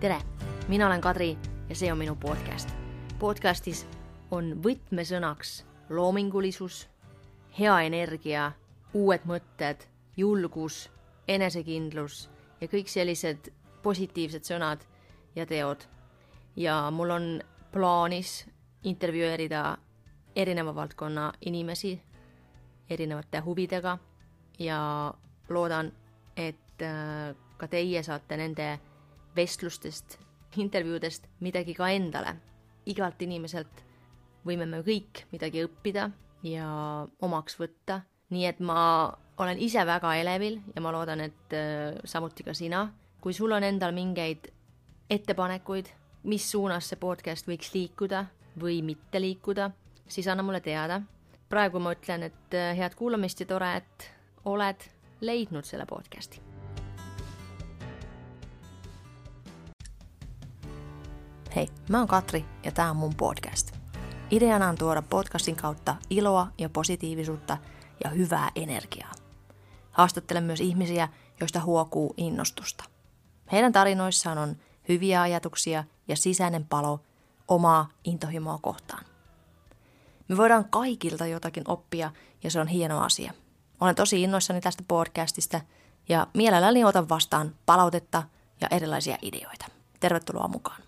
tere, mina olen Kadri ja see on minu podcast. podcastis on võtmesõnaks loomingulisus, hea energia, uued mõtted, julgus, enesekindlus ja kõik sellised positiivsed sõnad ja teod. ja mul on plaanis intervjueerida erineva valdkonna inimesi erinevate huvidega ja loodan, et äh, ka teie saate nende vestlustest, intervjuudest midagi ka endale. igalt inimeselt võime me kõik midagi õppida ja omaks võtta, nii et ma olen ise väga elevil ja ma loodan, et äh, samuti ka sina. kui sul on endal mingeid ettepanekuid, mis suunas see podcast võiks liikuda või mitte liikuda, siis anna mulle teada. praegu ma ütlen, et äh, head kuulamist ja tore, et oled leidnud selle podcasti Hei, mä oon Katri ja tää on mun podcast. Ideana on tuoda podcastin kautta iloa ja positiivisuutta ja hyvää energiaa. Haastattelen myös ihmisiä, joista huokuu innostusta. Heidän tarinoissaan on hyviä ajatuksia ja sisäinen palo omaa intohimoa kohtaan. Me voidaan kaikilta jotakin oppia ja se on hieno asia. Olen tosi innoissani tästä podcastista ja mielelläni otan vastaan palautetta ja erilaisia ideoita. Tervetuloa mukaan.